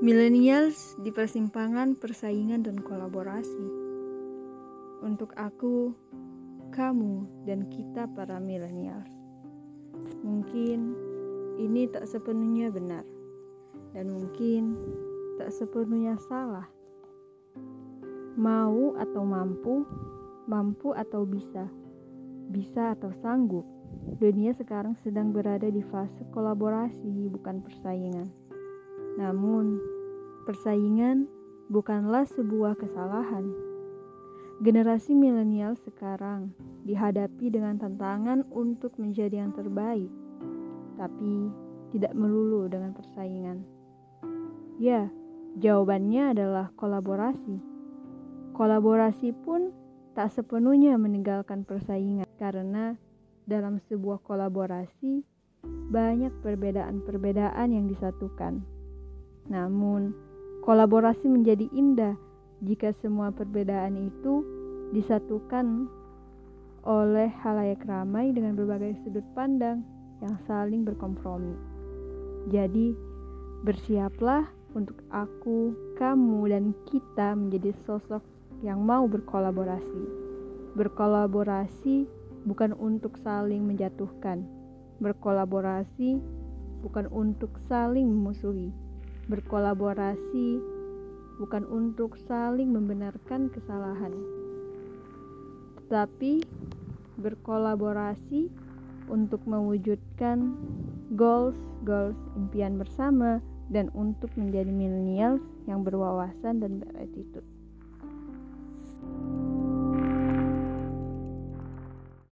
Millennials di persimpangan persaingan dan kolaborasi. Untuk aku, kamu, dan kita para millennials. Mungkin ini tak sepenuhnya benar, dan mungkin tak sepenuhnya salah. Mau atau mampu, mampu atau bisa, bisa atau sanggup. Dunia sekarang sedang berada di fase kolaborasi, bukan persaingan. Namun, persaingan bukanlah sebuah kesalahan. Generasi milenial sekarang dihadapi dengan tantangan untuk menjadi yang terbaik, tapi tidak melulu dengan persaingan. Ya, jawabannya adalah kolaborasi. Kolaborasi pun tak sepenuhnya meninggalkan persaingan, karena dalam sebuah kolaborasi banyak perbedaan-perbedaan yang disatukan. Namun, kolaborasi menjadi indah jika semua perbedaan itu disatukan oleh halayak ramai dengan berbagai sudut pandang yang saling berkompromi. Jadi, bersiaplah untuk aku, kamu, dan kita menjadi sosok yang mau berkolaborasi. Berkolaborasi bukan untuk saling menjatuhkan, berkolaborasi bukan untuk saling memusuhi berkolaborasi bukan untuk saling membenarkan kesalahan, tetapi berkolaborasi untuk mewujudkan goals-goals impian bersama dan untuk menjadi milenials yang berwawasan dan beretitude.